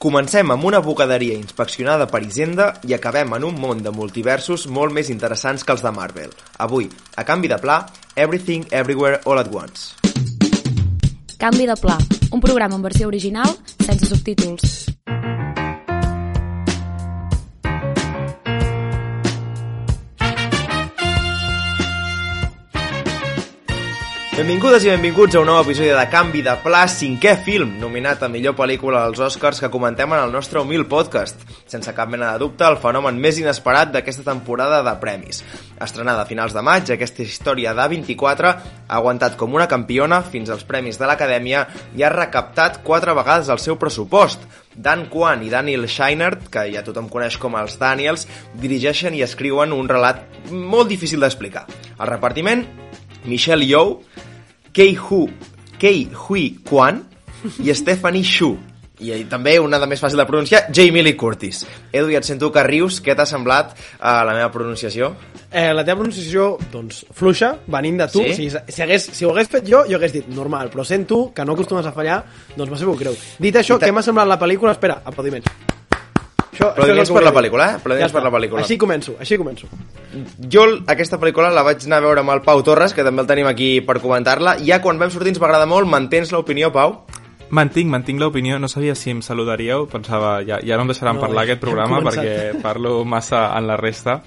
Comencem amb una bucaderia inspeccionada per Hisenda i acabem en un món de multiversos molt més interessants que els de Marvel. Avui, a canvi de pla, Everything Everywhere All at Once. Canvi de pla, un programa en versió original sense subtítols. Benvingudes i benvinguts a un nou episodi de Canvi de Pla, cinquè film, nominat a millor pel·lícula als Oscars que comentem en el nostre humil podcast. Sense cap mena de dubte, el fenomen més inesperat d'aquesta temporada de premis. Estrenada a finals de maig, aquesta història d'A24 ha aguantat com una campiona fins als premis de l'Acadèmia i ha recaptat quatre vegades el seu pressupost. Dan Kwan i Daniel Scheinert, que ja tothom coneix com els Daniels, dirigeixen i escriuen un relat molt difícil d'explicar. El repartiment, Michelle Yeoh, Kei Hu, Kei Hui Kwan i Stephanie Shu. I eh, també, una de més fàcil de pronunciar, Jamie Lee Curtis. Edu, ja et sento que rius. Què t'ha semblat eh, la meva pronunciació? Eh, la teva pronunciació, doncs, fluixa, venint de tu. Sí? O sigui, si, hagués, si ho hagués fet jo, jo hagués dit normal, però sent tu, que no acostumes a fallar, doncs m'ha sabut greu. Dit això, I què m'ha semblat la pel·lícula? Espera, aplaudiments. Això, Aplaudiments això és per la pel·lícula, eh? Aplaudiments Ja per la pel·lícula. Així començo, així començo. Jo aquesta pel·lícula la vaig anar a veure amb el Pau Torres, que també el tenim aquí per comentar-la. Ja quan vam sortir ens va agradar molt. Mantens l'opinió, Pau? Mantinc, mantinc l'opinió. No sabia si em saludaríeu. Pensava, ja, ja no em deixaran No, parlar ja aquest programa perquè parlo massa en la resta.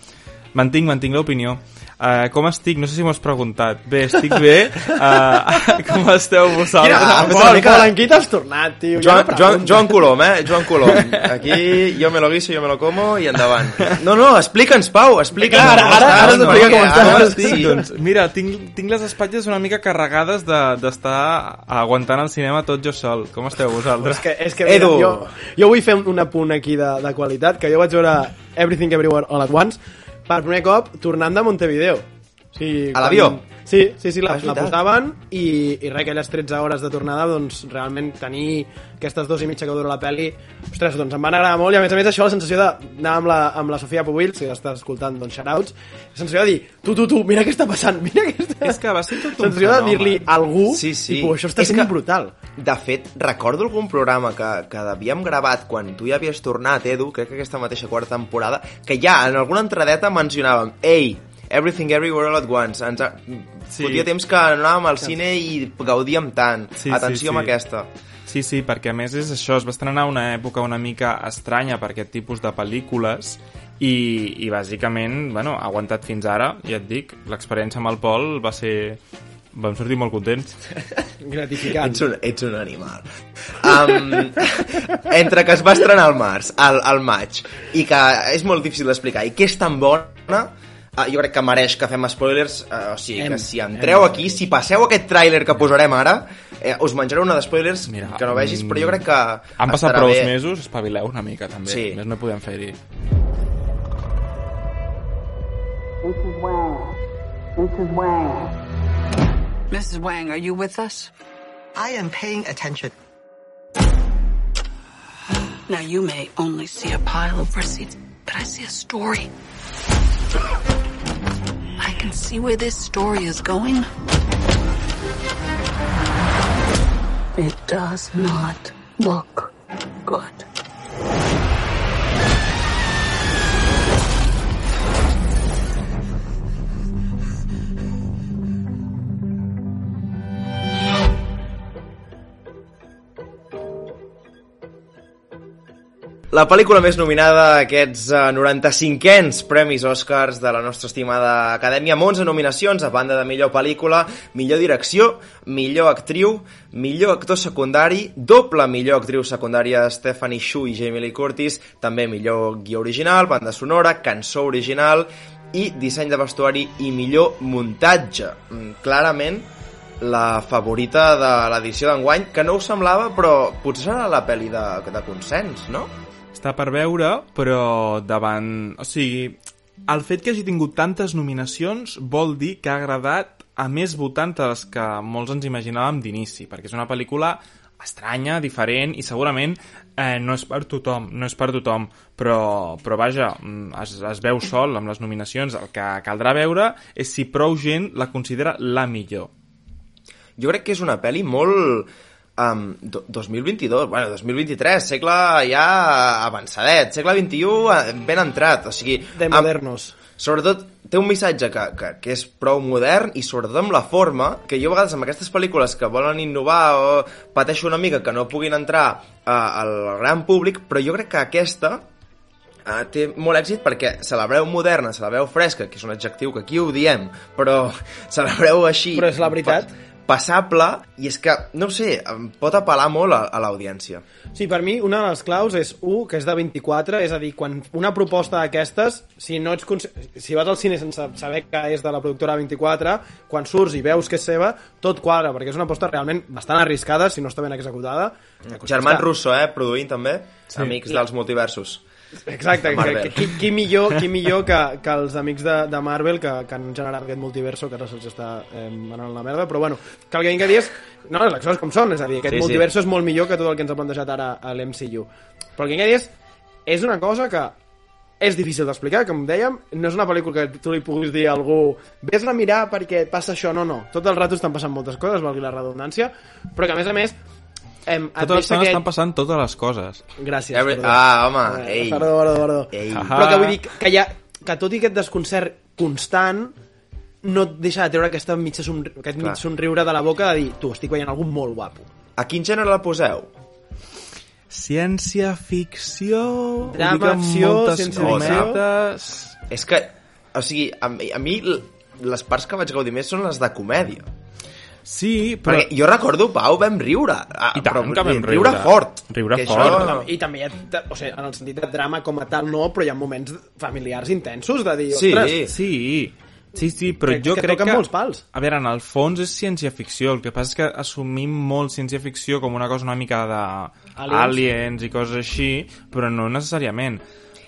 Mantinc, mantinc l'opinió. Uh, com estic? No sé si m'ho has preguntat. Bé, estic bé. Uh, com esteu vosaltres? Quina- Ah, una mica- qui t'has tornat, tio? Ja Joan, no Joan. Joan Colom, eh? Joan Colom. Aquí jo me lo guiso, jo me lo como i endavant. No, no, explica'ns, Pau, explica'ns. Ara, com ara, estàs, ara no? t'explico com Ara estàs. estic, Sí, doncs, mira, tinc, tinc les espatlles una mica carregades de- d'estar aguantant el cinema tot jo sol. Com esteu vosaltres? És que, és que Edu. mira, jo, jo vull fer un apunt aquí de, de qualitat, que jo vaig veure Everything Everywhere All at Once per primer cop tornant de Montevideo. Sigui, A l'avió? Sí, sí, sí, la, Ah, la posaven i, i res, aquelles 13 hores de tornada, doncs realment tenir aquestes dues i mitja que dura la pel·li, ostres, doncs em van agradar molt i a més a més això, la sensació d'anar amb la, amb la Sofia Pubill, si l'estàs escoltant, doncs shoutouts, la sensació de dir, tu, tu, tu, mira què està passant, mira què està... És que va ser tot un sensació de dir-li a algú, Sí, sí. tipus, això està És sent que- brutal. De fet, recordo algun programa que, que havíem gravat quan tu ja havies tornat, Edu, crec que aquesta mateixa quarta temporada, que ja en alguna entradeta mencionàvem Ei, Everything Everywhere All at Once. Ens ha... Sí. Fotia temps que anàvem al cine i gaudíem tant. Sí, sí, Atenció sí. amb aquesta. Sí, sí, perquè a més és això, es va estrenar una època una mica estranya per aquest tipus de pel·lícules i, i bàsicament, bueno, ha aguantat fins ara, ja et dic, l'experiència amb el Pol va ser... Vam sortir molt contents. Gratificant. Ets un, ets un animal. Um, entre que es va estrenar al març, al, al maig, i que és molt difícil d'explicar, i que és tan bona, uh, jo crec que mereix que fem spoilers, uh, o sigui, Hem, que si hem entreu de aquí, si passeu aquest tràiler que posarem ara, eh, us menjareu una de spoilers Mira, que no vegis, però jo crec que Han passat prou bé. mesos, espavileu una mica també. Sí. Més no podem fer-hi. Mrs. Wang. Mrs. Wang. Mrs. Wang, are you with us? I am paying attention. Now, you may only see a pile of receipts, but I see a story. I can see where this story is going. It does not look good. La pel·lícula més nominada a aquests uh, 95ens Premis Oscars de la nostra estimada Acadèmia, amb 11 nominacions, a banda de millor pel·lícula, millor direcció, millor actriu, millor actor secundari, doble millor actriu secundària Stephanie Shu i Jamie Lee Curtis, també millor guió original, banda sonora, cançó original i disseny de vestuari i millor muntatge. Mm, Clarament, la favorita de l'edició d'enguany, que no ho semblava, però potser serà la pel·li de, de consens, no? Està per veure, però davant... O sigui, el fet que hagi tingut tantes nominacions vol dir que ha agradat a més votants de les que molts ens imaginàvem d'inici, perquè és una pel·lícula estranya, diferent i segurament eh, no és per tothom, no és per tothom, però, però vaja, mm, es, es veu sol amb les nominacions. El que caldrà veure és si prou gent la considera la millor. Jo crec que és una pel·li molt um, do, 2022, bueno, 2023, segle ja avançadet, segle XXI eh, ben entrat, o sigui... De modernos. sobretot té un missatge que, que, que és prou modern i sobretot amb la forma, que jo a vegades amb aquestes pel·lícules que volen innovar o pateixo una mica que no puguin entrar uh, al gran públic, però jo crec que aquesta uh, té molt èxit perquè se la veu moderna, se la veu fresca, que és un adjectiu que aquí ho diem, però se la veu així... Però és la veritat. pa- passable, i és que, no ho sé, em pot apel·lar molt a, a l'audiència. Sí, per mi una de les claus és, un, que és de 24, és a dir, quan una proposta d'aquestes, si no ets consci... si vas al cine sense saber que és de la productora 24, quan surts i veus que és seva, tot quadra, perquè és una aposta realment bastant arriscada, si no està ben executada. Germán Russo, eh, produint també, sí. amics dels multiversos. Exacte, que, que, qui, qui millor, qui millor que, que els amics de, de Marvel que, que han generat aquest multiverso que ara se'ls està eh, anant la merda, però bueno, que el que vinc a dir és no, les coses com són, és a dir, aquest Sí, sí. sí, multiverso és molt millor que tot el que ens ha plantejat ara a l'MCU. Però el que vinc a dir és, és una cosa que és difícil d'explicar, com dèiem, no és una pel·lícula que tu li puguis dir a algú vés-la a mirar perquè passa això, no, no. Tot el rato estan passant moltes coses, valgui la redundància, però que a més a més em, et Tota l'estona aquest- estan passant totes les coses. Gràcies. Every... perdó. Ah, home, Eh, ei. Perdó, perdó, perdó. Ei. Però que vull dir que, hi ha, que tot i aquest desconcert constant no et deixa de treure aquesta mitja somri aquest Clar. mig somriure de la boca de dir, tu, estic veient algú molt guapo. A quin gènere la poseu? Ciència-ficció... Drama, ho dic amb acció, moltes ciència-ficció. cometes. És que, o sigui, a, mi- a mi les parts que vaig gaudir més són les de comèdia. Sí, però... Perquè jo recordo, Pau, vam riure. Ah, I tant però que vam riure. riure. fort. Riure que fort. Això... I també hi ha, o sigui, en el sentit de drama com a tal no, però hi ha moments familiars intensos de dir, Sí. ostres, Sí, sí, sí, però Que- jo que crec que... molts pals. A veure, en el fons és ciència-ficció, el que passa és que assumim molt ciència-ficció com una cosa una mica de Aliens. aliens i coses així, però no necessàriament.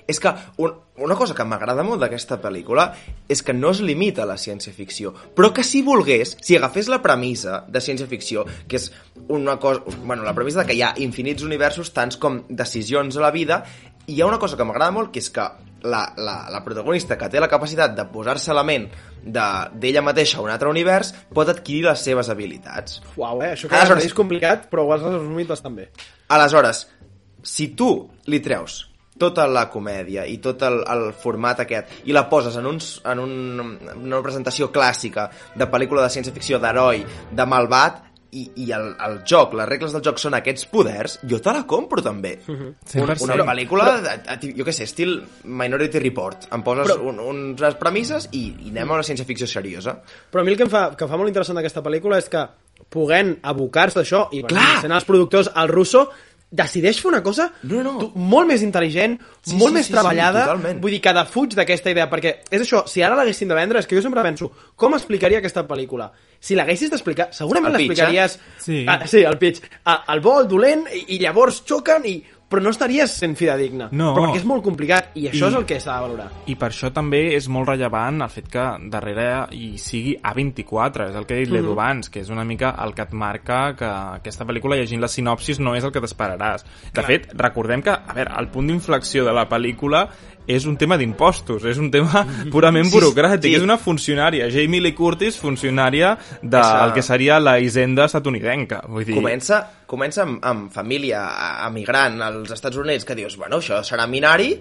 És que un, una cosa que m'agrada molt d'aquesta pel·lícula és que no es limita a la ciència-ficció, però que si volgués, si agafés la premissa de ciència-ficció, que és una cosa... Bueno, la premissa de que hi ha infinits universos, tants com decisions a la vida, i hi ha una cosa que m'agrada molt, que és que la, la, la protagonista que té la capacitat de posar-se a la ment de- d'ella mateixa a un altre univers pot adquirir les seves habilitats. uau, eh, això que Aleshores- és complicat, però ho has resumit bastant bé. Aleshores, si tu li treus tota la comèdia i tot el, el format aquest i la poses en, uns, en un, una presentació clàssica de pel·lícula de ciència-ficció d'heroi, de malvat, i, i el, el joc, les regles del joc són aquests poders, jo te la compro també. Una, 100%. una pel·lícula, de, de, jo què sé, estil Minority Report. Em poses Però- un, unes premisses i, i anem a una ciència-ficció seriosa. Però a mi el que em fa, que em fa molt interessant d'aquesta pel·lícula és que puguent abocar-se d'això i bueno, Clar! sent els productors, el Russo decideix fer una cosa No, no. tu- molt més intel·ligent, Sí, molt sí, més sí, sí, treballada, totalment. vull dir que defuig d'aquesta idea, perquè és això, si ara l'haguessin de vendre, és que jo sempre penso, com explicaria aquesta pel·lícula? Si l'haguessis d'explicar, segurament pitch, l'explicaries... Sí. Ah, sí, el pitch. Ah, el bo, el dolent, i, i llavors xoquen, i però no estaries sent fidedigna. No. Però perquè és molt complicat, i això I- és el que s'ha de valorar. I per això també és molt rellevant el fet que darrere hi sigui A24, és el que he dit l'Edu abans, que és una mica el que et marca que aquesta pel·lícula, llegint la sinopsis, no és el que t'esperaràs. De fet, recordem que, a veure, el punt d'inflexió de la pel·lícula és un tema d'impostos, és un tema purament Sí, burocràtic, sí. és una funcionària, Jamie Lee Curtis, funcionària del Esa- que seria la hisenda estatunidenca. Vull dir, Comença, comença amb, amb família emigrant als Estats Units, que dius, bueno, això serà minari,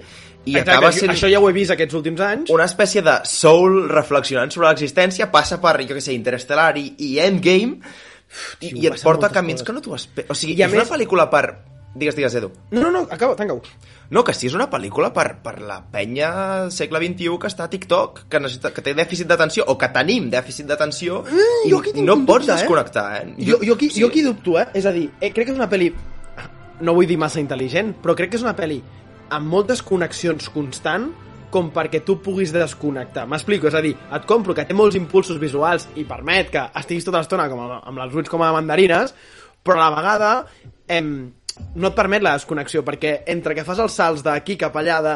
i Exacte, acaba sent Això ja ho he vist aquests últims anys. una espècie de soul reflexionant sobre l'existència, passa per, jo què sé, Interstellar i, i Endgame, i, Tio, i et porta camins coses. que no t'ho esperes. O sigui, I és més- una pel·lícula per... Digues, digues, Edu. No, no, no, acaba, tanca-ho. No, que sí, és una pel·lícula per, per la penya segle XXI que està a TikTok, que, necessita, que té dèficit d'atenció, o que tenim dèficit d'atenció, Mm, i, no un pots dubte, eh? desconnectar, eh? Jo, jo, aquí, sí. jo aquí dubto, eh? És a dir, eh, crec que és una pel·li... No vull dir massa intel·ligent, però crec que és una pel·li amb moltes connexions constant com perquè tu puguis desconnectar. M'explico, és a dir, et compro que té molts impulsos visuals i permet que estiguis tota l'estona com a, amb els ulls com a mandarines, però a la vegada em, no et permet la desconnexió, perquè entre que fas els salts d'aquí cap allà de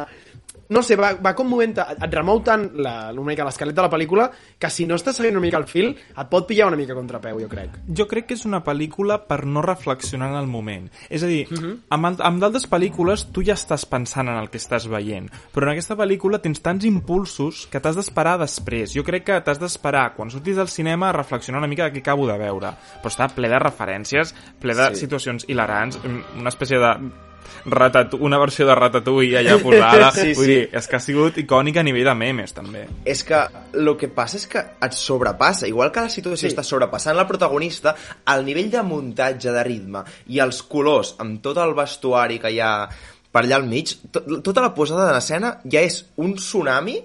no sé, va, va com movent, et remou tant la, una mica l'esquelet de la pel·lícula que si no estàs seguint una mica el fil et pot pillar una mica contrapeu, jo crec. Jo crec que és una pel·lícula per no reflexionar en el moment. És a dir, uh -huh. amb, amb d'altres pel·lícules tu ja estàs pensant en el que estàs veient, però en aquesta pel·lícula tens tants impulsos que t'has d'esperar després. Jo crec que t'has d'esperar, quan surtis del cinema, a reflexionar una mica de què acabo de veure. Però està ple de referències, ple de Sí. situacions hilarants, una espècie de Ratat una versió de Ratatouille allà posada. Sí, Vull sí. dir, és que ha sigut icònica a nivell de memes, també. És que el que passa és que et sobrepassa. Igual que la situació Sí. està sobrepassant la protagonista, el nivell de muntatge, de ritme i els colors, amb tot el vestuari que hi ha per allà al mig, to tota la posada en escena ja és un tsunami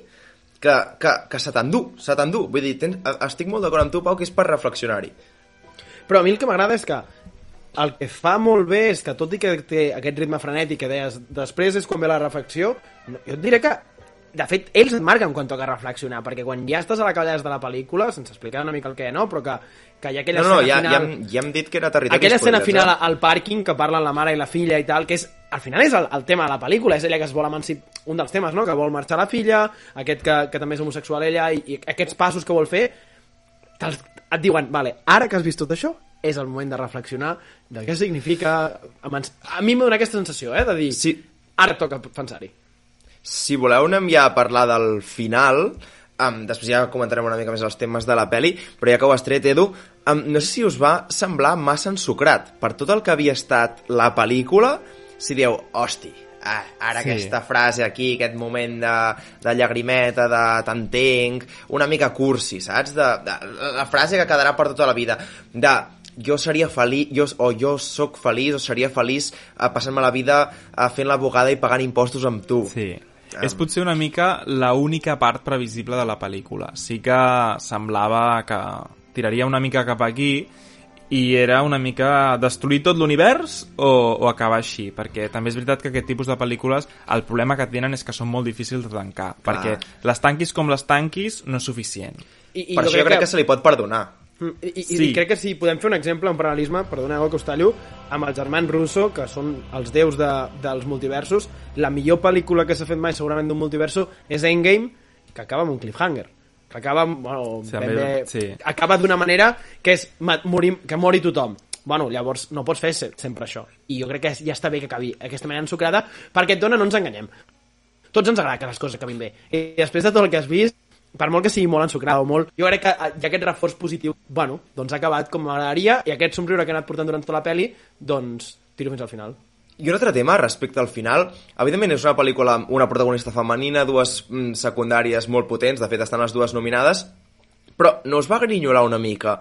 que, que, que se t'endú, se t'endú. Vull dir, tens, estic molt d'acord amb tu, Pau, que és per reflexionar-hi. Però a mi el que m'agrada és que el que fa molt bé és que tot i que té aquest ritme frenètic que deies, després és quan ve la reflexió, jo et diré que de fet, ells et marquen quan toca reflexionar, perquè quan ja estàs a la callada de la pel·lícula, sense explicar una mica el que, no? Però que, que hi ha aquella No, no, escena ja, final... ja, hem, ja hem dit que era territori aquella escena spoilers, final eh? al pàrquing que parlen la mare i la filla i tal, que és, al final és el, el tema de la pel·lícula, és ella que es vol emancipar, un dels temes, no?, que vol marxar la filla, aquest que, que també és homosexual ella, i, i aquests passos que vol fer, et diuen, vale, ara que has vist tot això, és el moment de reflexionar de què significa... A mi m'ha donat aquesta sensació, eh, de dir, Sí. ara toca pensar-hi. Si voleu anem ja a parlar del final, um, després ja comentarem una mica més els temes de la peli, però ja que ho has tret, Edu, um, no sé si us va semblar massa ensucrat. Per tot el que havia estat la pel·lícula, si dieu, hosti, ah, ara sí. aquesta frase aquí, aquest moment de, de llagrimeta, de t'entenc, una mica cursi, saps? De, de, la frase que quedarà per tota la vida, de jo seria feliç, jo, o jo sóc feliç, o seria feliç eh, passant-me la vida eh, fent l'abogada i pagant impostos amb tu. Sí. És potser una mica la única part previsible de la pel·lícula. Sí que semblava que tiraria una mica cap aquí i era una mica destruir tot l'univers o, o acabar així, perquè també és veritat que aquest tipus de pel·lícules el problema que tenen és que són molt difícils de tancar, Clar. perquè les tanquis com les tanquis no és suficient. I, per això jo crec que... se li pot perdonar. Mm, I, i, Sí. I crec que si podem fer un exemple, un paral·lelisme, perdoneu que us tallo, amb els germans Russo, que són els déus de, dels multiversos, la millor pel·lícula que s'ha fet mai segurament d'un multiverso és Endgame, que acaba amb un cliffhanger. Que acaba, bueno, Sí, ben bé, sí. acaba d'una manera que és morir, que mori tothom. Bueno, llavors no pots fer se- sempre això. I jo crec que ja està bé que acabi aquesta manera ensucrada perquè et dona, no ens enganyem. Tots ens agrada que les coses acabin bé. I després de tot el que has vist per molt que sigui molt ensucrada o molt, jo crec que eh, hi ha aquest reforç positiu, bueno, doncs ha acabat com m'agradaria i aquest somriure que ha anat portant durant tota la peli, doncs tiro fins al final. I un altre tema respecte al final, evidentment és una pel·lícula amb una protagonista femenina, dues mm, secundàries molt potents, de fet estan les dues nominades, però no us va grinyolar una mica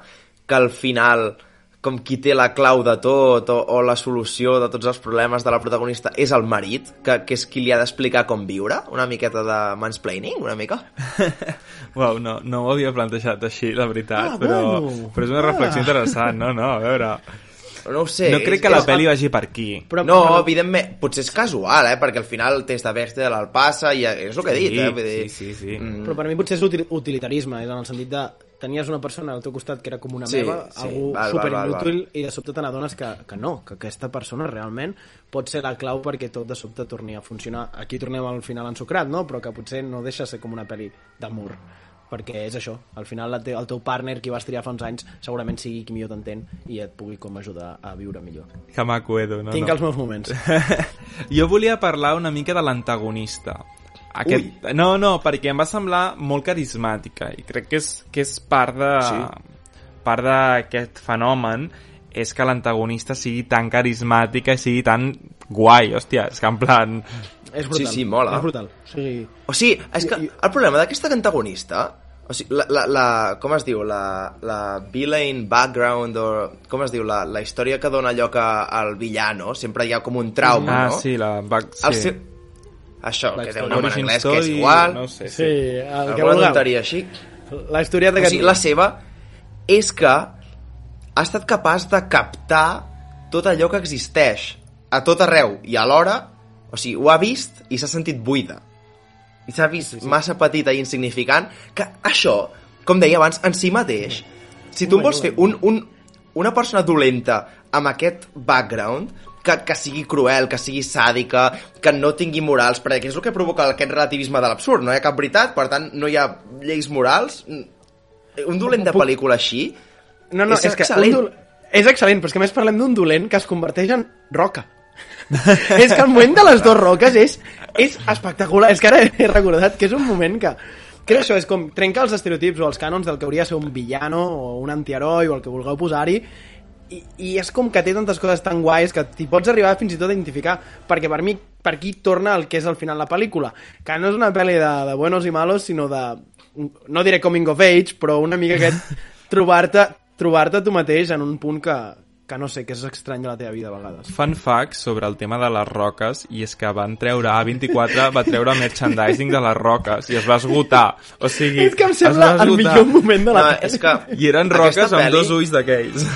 que al final, com qui té la clau de tot o, o la solució de tots els problemes de la protagonista és el marit, que, que és qui li ha d'explicar com viure? Una miqueta de mansplaining, una mica? Uau, no, no ho havia plantejat així, la veritat, Ah, però, bueno. però és una reflexió interessant, no, no, a veure... No ho sé. No crec és- que la és- pel·li vagi per aquí. Però, no, però- evidentment, potser és casual, eh? Perquè al final el test de Bechtel el passa i és el que he dit, eh? Vull dir, sí, sí, sí. Mm, Però per mi potser és util utilitarisme, és en el sentit de tenies una persona al teu costat que era com una Sí, meva, sí, algú val, val, super val, inútil, i de sobte te n'adones que, que no, que aquesta persona realment pot ser la clau perquè tot de sobte torni a funcionar. Aquí tornem al final ensucrat, no? Però que potser no deixa de ser com una pel·li d'amor perquè és això, al final la te el teu partner qui vas triar fa uns anys segurament sigui qui millor t'entén i et pugui com ajudar a viure millor. Que maco, Edu, no? Tinc no. els meus moments. jo volia parlar una mica de l'antagonista. Aquest... No, no, perquè em va semblar molt carismàtica i crec que és, que és part de... Sí. part d'aquest fenomen és que l'antagonista sigui tan carismàtica i sigui tan guai, hòstia, és que en plan... és brutal. Sí, sí, mola. És brutal. O sigui, O sigui, és que el problema d'aquesta antagonista... O sigui, la, la, la, com es diu? La, la villain background o... Com es diu? La, la història que dona lloc al villano. Sempre hi ha com un trauma, ah, no? sí, la... Back... El Sí. seu... Això, que té història un nom en anglès que és igual. No sé, sí, el que Alguna tonteria així. La historieta O que... sigui, la seva és que ha estat capaç de captar tot allò que existeix a tot arreu i alhora, o sigui, ho ha vist i s'ha sentit buida. I s'ha vist sí, sí. massa petita i insignificant que això, com deia abans, en si mateix, si tu vols fer un, un, una persona dolenta amb aquest background, que, que sigui cruel, que sigui sàdica, que no tingui morals, perquè és el que provoca aquest relativisme de l'absurd. No hi ha cap veritat, per tant, no hi ha lleis morals. Un dolent de pel·lícula així No, no, és, és, que excel·lent. un dol... és excel·lent, però és que més parlem d'un dolent que es converteix en roca. és que el moment de les dues roques és, és espectacular. És que ara he recordat que és un moment que... Que és això, és com trenca els estereotips o els cànons del que hauria de ser un villano o un antiheroi o el que vulgueu posar-hi i, i és com que té tantes coses tan guais que t'hi pots arribar fins i tot a identificar perquè per mi, per aquí torna el que és al final la pel·lícula. Que no és una pel·li de, de buenos i malos sinó de, no diré coming of age però una mica aquest trobar-te trobar-te tu mateix en un punt que, que no sé, que és estrany de la teva vida a vegades Fun fact sobre el tema de les roques i és que van treure, A24 va treure merchandising de les roques i es va esgotar. O sigui, és que em sembla el millor moment de la No, pel·li és que I eren roques amb dos ulls d'aquells.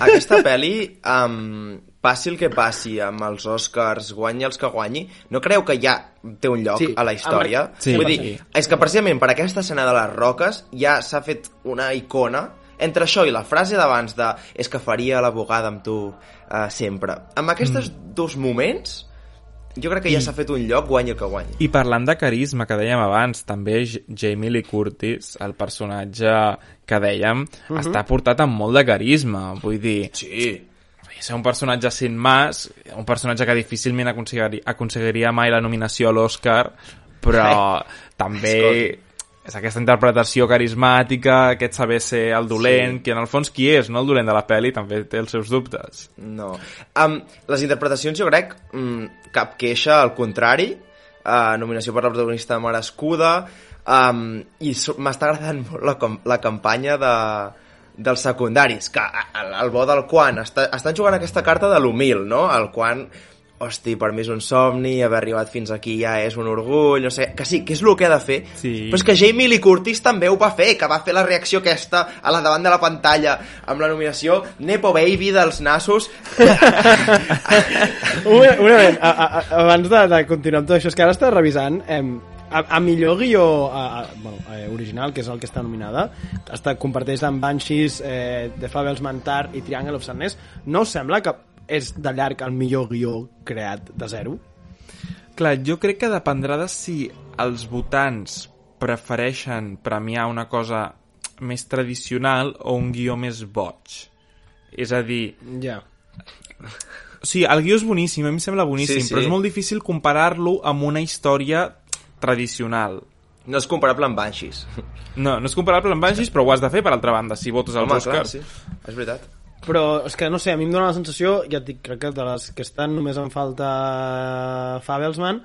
Aquesta pel·li, um, passi el que passi amb els Oscars, guanyi els que guanyi, no creu que ja té un lloc Sí, a la història? amb- Sí, Vull dir, sí. és que precisament per aquesta escena de les roques ja s'ha fet una icona entre això i la frase d'abans de és que faria l'abogada amb tu uh, sempre. Amb aquests mm. dos moments jo crec que ja s'ha fet un lloc, guanyi el que guanyi. I parlant de carisma, que dèiem abans, també Jamie Lee Curtis, el personatge que dèiem, està portat amb molt de carisma. Vull dir, Sí. ser un personatge sin más, un personatge que difícilment aconseguiria, aconseguiria mai la nominació a l'Oscar, però també és aquesta interpretació carismàtica, aquest saber ser el dolent, Sí. que en el fons qui és, no el dolent de la pel·li, també té els seus dubtes. No. Um, les interpretacions, jo crec, um, cap queixa, al contrari, uh, nominació per la protagonista merescuda, um, i so- m'està agradant molt la, la campanya de, dels secundaris, que el, el bo del quan, està, estan jugant aquesta carta de l'humil, no? El quan, hosti, per mi és un somni, haver arribat fins aquí ja és un orgull, no sé, que sí, que és el que ha de fer, Sí. però és que Jamie Lee Curtis també ho va fer, que va fer la reacció aquesta a la davant de la pantalla amb la nominació Nepo Baby dels nassos. un moment, un moment. A, a, a, abans de, de continuar amb tot això, és que ara estàs revisant em, a, a millor guió a, a, bueno, eh, original, que és el que està nominada, està, comparteix amb Banshees, eh, The Fabelsman Tar i Triangle of Sadness. No sembla que és de llarg el millor guió creat de zero? Clar, jo crec que dependrà de si els votants prefereixen premiar una cosa més tradicional o un guió més boig. És a dir, Ja. o sigui, el guió és boníssim, a mi em sembla boníssim, Sí, sí. però és molt difícil comparar-lo amb una història tradicional. No és comparable amb Banshees. No, no és comparable amb Banshees, però ho has de fer, per altra banda, si votes als Oscars. sí. És veritat. Però és que no sé, a mi em dóna la sensació, ja et dic, crec que de les que estan només en falta Fabelsman,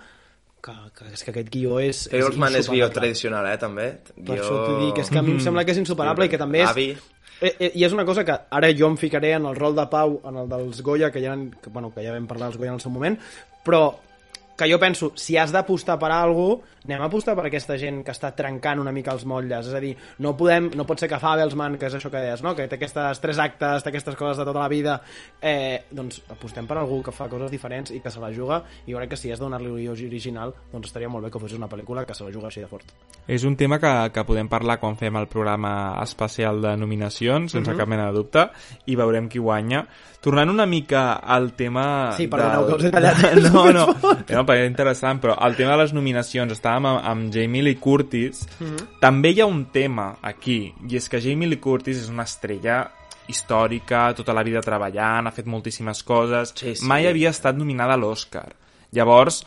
que, que és que aquest guió és... Fabelsman és guió insuperable. tradicional, eh, també. Per això t'ho dic, és que a mi em sembla que és insuperable i que també és... Avi. Eh, eh, I és una cosa que ara jo em ficaré en el rol de Pau, en el dels Goya, que ja, que, bueno, que ja vam parlar dels Goya en el seu moment, però que jo penso, si has d'apostar per alguna cosa, anem a apostar per aquesta gent que està trencant una mica els motlles, és a dir, no podem, no pot ser que Fabelsman, que és això que deies, no? que té aquestes tres actes, té aquestes coses de tota la vida, eh, doncs apostem per algú que fa coses diferents i que se la juga, i jo crec que si has de donar-li un original, doncs estaria molt bé que fos una pel·lícula que se la juga així de fort. És un tema que, que podem parlar quan fem el programa especial de nominacions, sense Mhm. cap mena de dubte, i veurem qui guanya. Tornant una mica al tema... Sí, perdoneu que us he tallat. No, no, perquè era interessant, però el tema de les nominacions, estàvem amb, amb Jamie Lee Curtis, Mhm. també hi ha un tema aquí, i és que Jamie Lee Curtis és una estrella històrica, tota la vida treballant, ha fet moltíssimes coses, Sí, sí. mai havia estat nominada a l'Oscar. Llavors,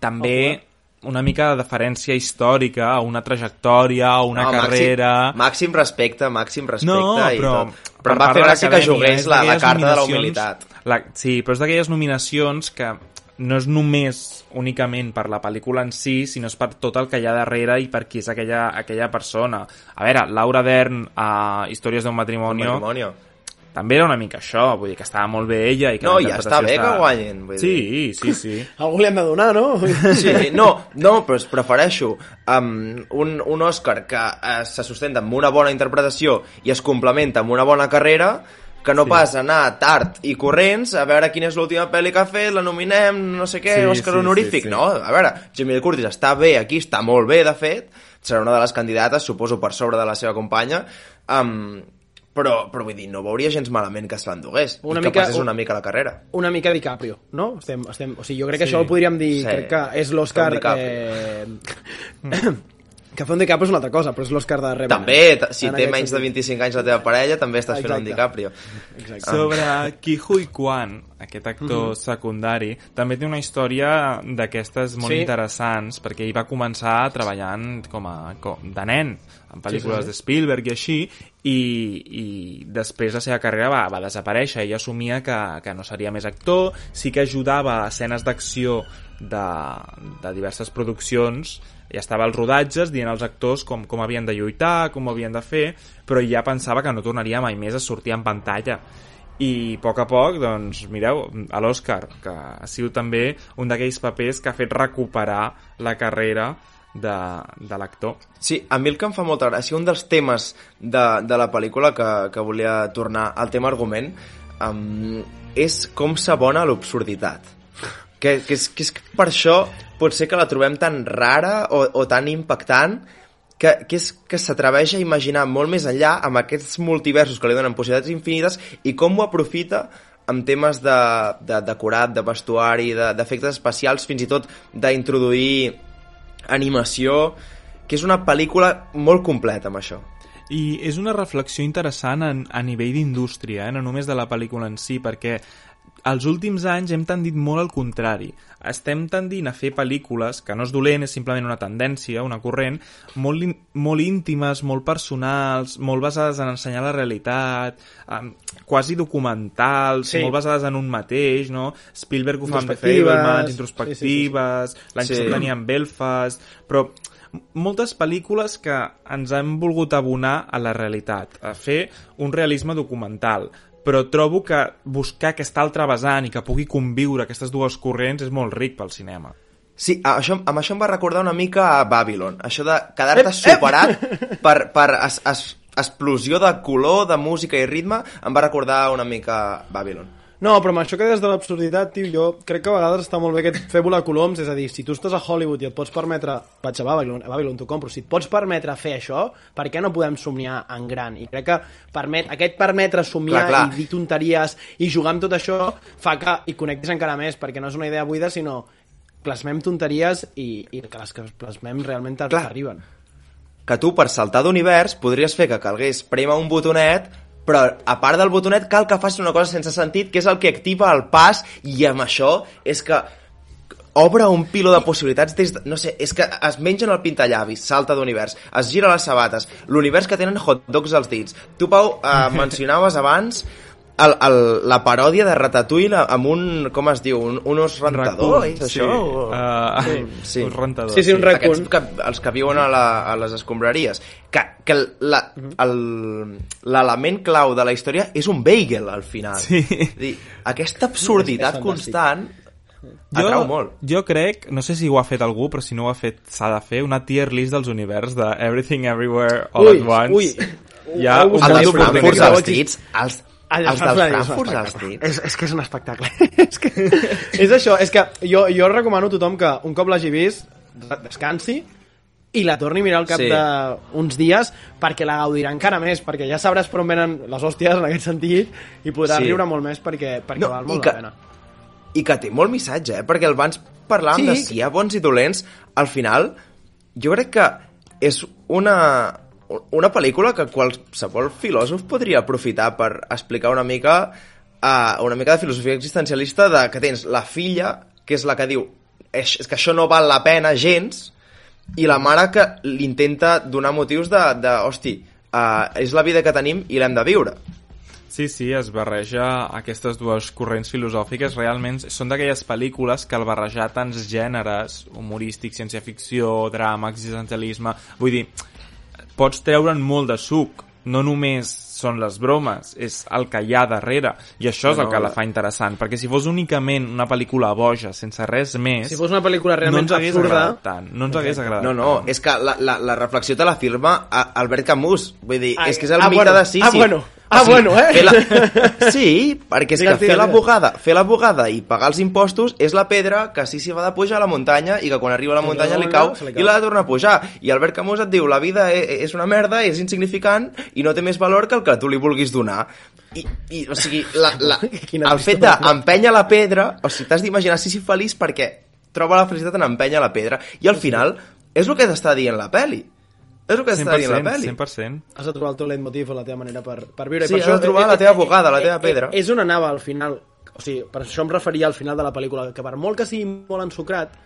també una mica de deferència històrica, a una trajectòria, a una No, carrera... Màxim, màxim respecte, màxim respecte. No, i però, tot. però em va fer gràcia que jugués és la, la carta de la humilitat. La, sí, però és d'aquelles nominacions que no és només únicament per la pel·lícula en si, sinó és per tot el que hi ha darrere i per qui és aquella, aquella persona. A veure, Laura Dern a Històries d'un matrimoni Matrimonio. també era una mica això, vull dir que estava molt bé ella i que No, la ja està bé interpretació que guanyin, vull Sí, sí, sí. Algú li hem de donar, no? Sí, no, no, però es prefereixo um, un, un Òscar que uh, se sustenta amb una bona interpretació i es complementa amb una bona carrera que no sí. pas anar tard i corrents a veure quina és l'última pel·li que ha fet, la nominem, no sé què, Sí, Òscar sí, honorífic, sí, sí. no? A veure, Jamie Lee Curtis està bé aquí, està molt bé, de fet, serà una de les candidates, suposo per sobre de la seva companya, um, però, però vull dir, no veuria gens malament que se l'endugués Una i que mica- passés una mica la carrera. una mica DiCaprio, no? Estem, estem, o sigui, jo crec que Sí. això ho podríem dir, Sí. crec que és l'Òscar... Eh... que fer un DiCaprio és una altra cosa, però és l'Òscar de Revenant. També, si té menys de sentit. 25 anys la teva parella, també estàs fent un Exacte. DiCaprio. Exacte. Sobre Ki Hui Kwan, aquest actor Mhm. secundari, també té una història d'aquestes molt Sí. interessants, perquè ell va començar treballant com a com, de nen, en pel·lícules Sí, sí. de Spielberg i així, i, i després la seva carrera va, va desaparèixer. Ell assumia que, que no seria més actor, sí que ajudava a escenes d'acció de, de diverses produccions i estava als rodatges dient als actors com, com havien de lluitar, com ho havien de fer, però ja pensava que no tornaria mai més a sortir en pantalla i a poc a poc, doncs, mireu, a l'Oscar, que ha sigut també un d'aquells papers que ha fet recuperar la carrera de, de l'actor. Sí, a mi el que em fa molta gràcia, un dels temes de, de la pel·lícula que, que volia tornar al tema argument, um, és com s'abona l'absurditat. Que, que, és, que és que per això pot ser que la trobem tan rara o, o tan impactant que, que és que s'atreveix a imaginar molt més enllà amb aquests multiversos que li donen possibilitats infinites i com ho aprofita amb temes de, de decorat, de vestuari, de- d'efectes especials, fins i tot d'introduir animació, que és una pel·lícula molt completa amb això. I és una reflexió interessant en, a nivell d'indústria, eh? no només de la pel·lícula en si, perquè els últims anys hem tendit molt al contrari. Estem tendint a fer pel·lícules, que no és dolent, és simplement una tendència, una corrent, molt, molt íntimes, molt personals, molt basades en ensenyar la realitat, um, quasi documentals, Sí. molt basades en un mateix, no? Spielberg ho fa amb The Introspectives. Fablemans, Sí, introspectives, l'any Sí. passat teníem Belfast, però moltes pel·lícules que ens han volgut abonar a la realitat, a fer un realisme documental, però trobo que buscar aquesta altra vessant i que pugui conviure aquestes dues corrents és molt ric pel cinema. Sí, a- això, amb això em va recordar una mica a Babylon. Això de quedar-te superat per, per es, es, explosió de color, de música i ritme, em va recordar una mica Babylon. No, però amb això que des de l'absurditat, tio, jo crec que a vegades està molt bé aquest fer volar coloms, és a dir, si tu estàs a Hollywood i et pots permetre, vaig a Babylon, a Babylon t'ho compro, si et pots permetre fer això, per què no podem somniar en gran? I crec que permet, aquest permetre somiar Clar, clar. i dir tonteries i jugar amb tot això fa que hi connectis encara més, perquè no és una idea buida, sinó plasmem tonteries i, i que les que plasmem realment Clar. t'arriben. que tu per saltar d'univers podries fer que calgués prémer un botonet però a part del botonet cal que facis una cosa sense sentit que és el que activa el pas i amb això és que obre un piló de possibilitats des de, no sé, és que es mengen el pintallavis, salta d'univers, es gira les sabates, l'univers que tenen hot dogs als dits. Tu, Pau, eh, mencionaves abans el, el, la paròdia de Ratatouille amb un, com es diu, un, un os rentador, Raccoon, és sí. això? O- Uh, Sí. Un rentador. Sí, sí, un raccoon. aquests que, els que viuen a, la, a les escombraries que, que la- el- l'element clau de la història és un bagel al final Sí. Dir, aquesta absurditat constant atrau molt jo crec, no sé si ho ha fet algú, però si no ho ha fet, s'ha de fer una tier list dels univers de Everything Everywhere All Ui, at Once. ui. Hi ha Heu un munt dits els, El els dels Frankfurt és, dits és, és que és un espectacle. és, que, és això, és que jo, jo recomano a tothom que un cop l'hagi vist descansi i la torni a mirar al cap Sí. d'uns dies perquè la gaudirà encara més, perquè ja sabràs per on venen les hòsties en aquest sentit i podràs Sí. riure molt més perquè, perquè No, val molt que- la pena. i que té molt missatge, eh? perquè abans parlàvem Sí. de si hi ha bons i dolents, al final jo crec que és una, una pel·lícula que qualsevol filòsof podria aprofitar per explicar una mica uh, una mica de filosofia existencialista de que tens la filla, que és la que diu és, és que això no val la pena gens, i la mare que l'intenta donar motius de, de hosti, uh, és la vida que tenim i l'hem de viure. Sí, sí, es barreja aquestes dues corrents filosòfiques. Realment són d'aquelles pel·lícules que al barrejar tants gèneres, humorístic, ciència-ficció, drama, existencialisme... Vull dir, pots treure'n molt de suc. No només són les bromes, és el que hi ha darrere. I això és No, el que no, la fa interessant, perquè si fos únicament una pel·lícula boja, sense res més... Si fos una pel·lícula no realment ens hagués absurda... agradat tant. No ens hagués agradat No, no, és que la, la, la reflexió te la firma Albert Camus. Vull dir, Ai, és que és el ah, mite bueno, de Sísif. ah, bueno, ah, bueno, eh? fer La... Sí, perquè és que fer la bugada, fer la bugada i pagar els impostos és la pedra que Sísif ha de pujar a la muntanya i que quan arriba a la muntanya li cau i l'ha de tornar a pujar. I Albert Camus et diu, la vida e- és una merda, és insignificant i no té més valor que el que tu li vulguis donar, i, i o sigui, la, la, Quina el fet d'empènyer la pedra, o sigui, t'has d'imaginar si sí feliç perquè troba la felicitat en empènyer la pedra, i al final és el que t'està dient la peli. És el que t'està dient la 100%, peli. 100%. Has de trobar el teu leitmotiv o la teva manera per, per viure. Sí, I per has de trobar la teva bugada, la teva pedra. És on anava al final. O sigui, per això em referia al final de la pel·lícula, que per molt que sigui molt ensucrat,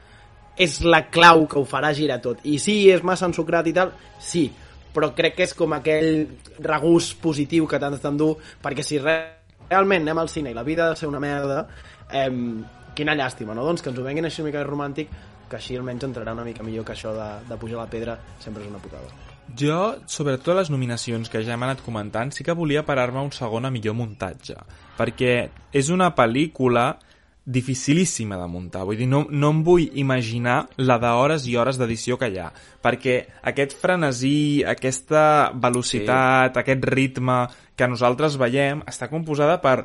és la clau que ho farà girar tot. I sí, és massa ensucrat i tal, sí, però crec que és com aquell regust positiu que t'has d'endur, perquè si re realment anem al cine i la vida ha de ser una merda, eh, quina llàstima, no? Doncs que ens ho venguin així una mica romàntic, que així almenys entrarà una mica millor que això de, de pujar la pedra sempre és una putada. Jo, sobretot les nominacions que ja hem anat comentant, sí que volia parar-me un segon a millor muntatge, perquè és una pel·lícula dificilíssima de muntar. Vull dir, no, no em vull imaginar la d'hores i hores d'edició que hi ha, perquè aquest frenesí, aquesta velocitat, sí. aquest ritme que nosaltres veiem, està composada per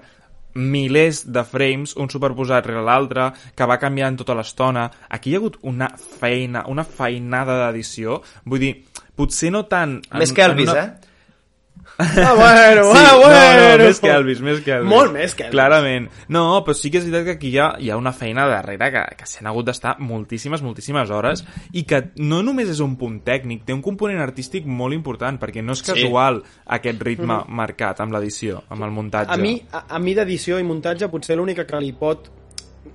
milers de frames, un superposat rere l'altre, que va canviant tota l'estona. Aquí hi ha hagut una feina, una feinada d'edició. Vull dir, potser no tant... en- Més que en Elvis, una- eh? Ah, bueno, Sí, ah, no, bueno. no, més que Elvis, més que Elvis. Molt més que Elvis. Clarament. No, però sí que és veritat que aquí hi ha, hi ha una feina darrere que, que s'han hagut d'estar moltíssimes, moltíssimes hores i que no només és un punt tècnic, té un component artístic molt important, perquè no és casual aquest ritme marcat amb l'edició, amb el muntatge. A mi, a, a mi d'edició i muntatge potser l'única que li pot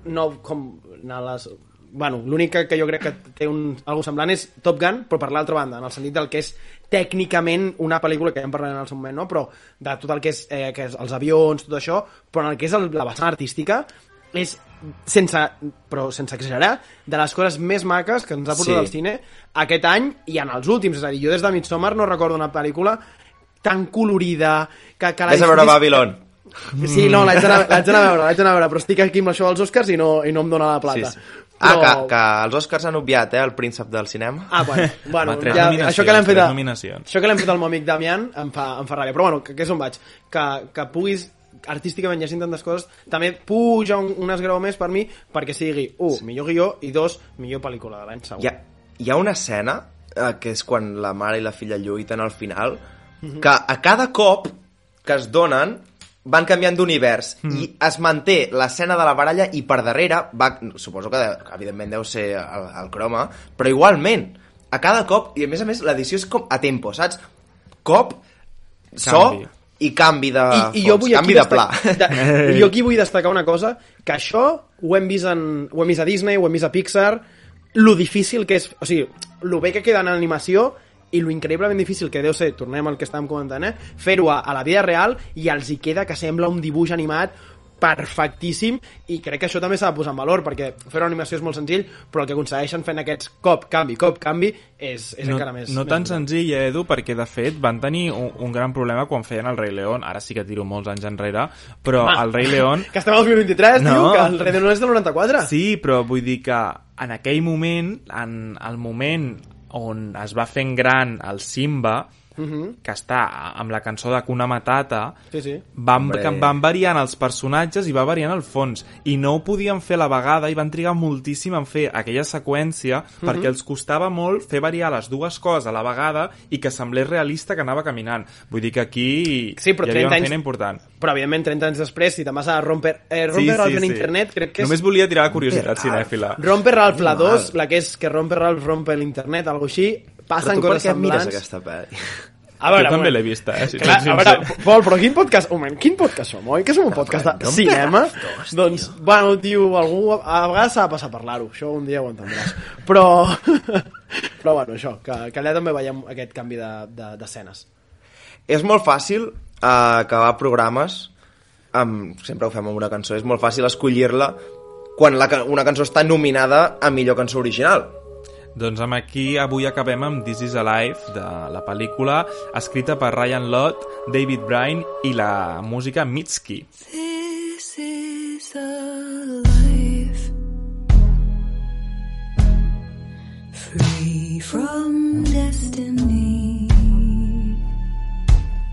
no com anar a les bueno, l'única que jo crec que té un, algo semblant és Top Gun, però per l'altra banda, en el sentit del que és tècnicament una pel·lícula que ja en parlarem en el seu moment, no? però de tot el que és, eh, que és els avions, tot això, però en el que és el, la vessant artística és sense, però sense exagerar, de les coses més maques que ens ha portat Sí. al cine aquest any i en els últims. És a dir, jo des de Midsommar no recordo una pel·lícula tan colorida que, que la Ves a veure Babylon. Sí, no, l'haig d'anar l'haig d'anar a veure, l'haig d'anar a veure, però estic aquí amb això dels Oscars i no, i no em dona la plata. Sí, sí. Ah, que, que els Oscars han obviat, eh, el príncep del cinema. Ah, bueno, bueno ja, això que l'hem fet, a, això que l'hem fet al meu amic Damián em fa, em fa ràbia. Però bueno, que, que és on vaig. Que, que puguis artísticament llegint tantes coses, també puja un, un esgrau més per mi perquè sigui, un, millor guió i dos, millor pel·lícula de l'any segur. Hi ha, hi ha una escena, eh, que és quan la mare i la filla lluiten al final, Mhm. que a cada cop que es donen van canviant d'univers Mhm. i es manté l'escena de la baralla i per darrere va, suposo que, de, que evidentment deu ser el, el croma però igualment, a cada cop i a més a més l'edició és com a tempo, saps? cop, so Canvi. i canvi de I, i jo vull canvi de pla de, jo aquí vull destacar una cosa que això ho hem vist, en, ho hem vist a Disney, ho hem vist a Pixar lo difícil que és, o sigui lo bé que queda en animació i lo increïblement difícil que deu ser, tornem al que estàvem comentant, eh? fer-ho a, a la vida real i els hi queda que sembla un dibuix animat perfectíssim i crec que això també s'ha de posar en valor perquè fer una animació és molt senzill però el que aconsegueixen fent aquests cop, canvi, cop, canvi és, és no, encara més no més tan senzill, eh, Edu, perquè de fet van tenir un, un gran problema quan feien el Rei León, ara sí que tiro molts anys enrere, però Home, el Rei León... que estem al 2023, No. tio, que el Rei no és del 94 Sí, però vull dir que en aquell moment, en el moment on es va fent gran el Simba, que està amb la cançó de Kuna Matata, Sí, sí. van, que van variant els personatges i va variant el fons. I no ho podien fer a la vegada i van trigar moltíssim en fer aquella seqüència perquè els costava molt fer variar les dues coses a la vegada i que semblés realista que anava caminant. Vull dir que aquí Sí, però hi havia 30 una anys- feina important. Però, evidentment, 30 anys després, si te'n vas a Romper, eh, romper Ralph en internet, crec que és... només volia tirar la curiositat cinèfila. Romper Ralph la 2, la que és que Romper Ralph rompe l'internet, algo així, però passen tu per coses què mires semblants. aquesta pel·li? A veure, jo també l'he vista eh, si Clar, a veure. Pol, però quin podcast, un moment, quin podcast som, oi? Que som un podcast de cinema? 2, doncs, bueno, tio, algú, a vegades s'ha de passar a parlar-ho, això un dia ho entendràs. Però, però bueno, això, que, que allà també veiem aquest canvi d'escenes. De, d'escenes. és molt fàcil uh, acabar programes amb, sempre ho fem amb una cançó és molt fàcil escollir-la quan la, una cançó està nominada a millor cançó original Doncs amb aquí avui acabem amb This is Alive, de la pel·lícula, escrita per Ryan Lott, David Bryan i la música Mitski. This is a life free from destiny.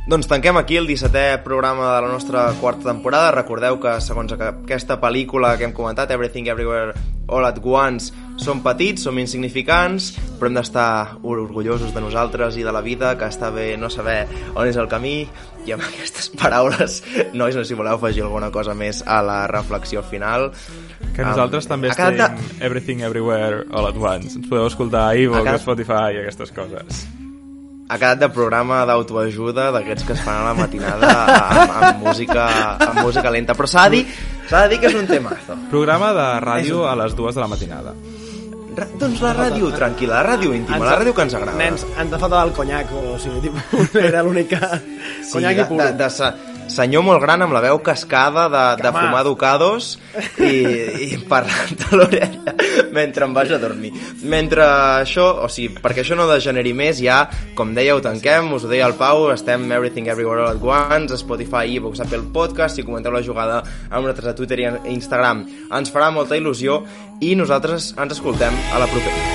Doncs tanquem aquí el 17è programa de la nostra quarta temporada. Recordeu que, segons aquesta pel·lícula que hem comentat, Everything Everywhere All at Once, som petits, som insignificants, però hem d'estar orgullosos de nosaltres i de la vida, que està bé no saber on és el camí, i amb aquestes paraules, nois, no sé si voleu afegir alguna cosa més a la reflexió final. Que nosaltres Um, també ha quedat estem Everything Everywhere All at Once. Ens podeu escoltar a Ha quedat- Spotify i aquestes coses. Ha quedat de programa d'autoajuda d'aquests que es fan a la matinada amb, amb, música, amb música lenta però s'ha de dir, s'ha de dir que és un temazo Programa de ràdio a les dues de la matinada. Ra doncs la ràdio tranquil·la, la ràdio íntima, la ràdio que ens agrada Nens, ens ha faltat el conyac, o sigui, tipus, era l'única... sí, conyac de, i puro. de, de, se- senyor molt gran amb la veu cascada de, de fumar ducados i, i parlant a l'orella mentre em vaig a dormir. Mentre això, o sigui, perquè això no degeneri més ja, com deia, ho tanquem us ho deia el Pau, estem Everything Everywhere All at Once, Spotify, iVoox, Apple Podcast si comenteu la jugada amb nosaltres a Twitter i a Instagram ens farà molta il·lusió i nosaltres ens escoltem a la propera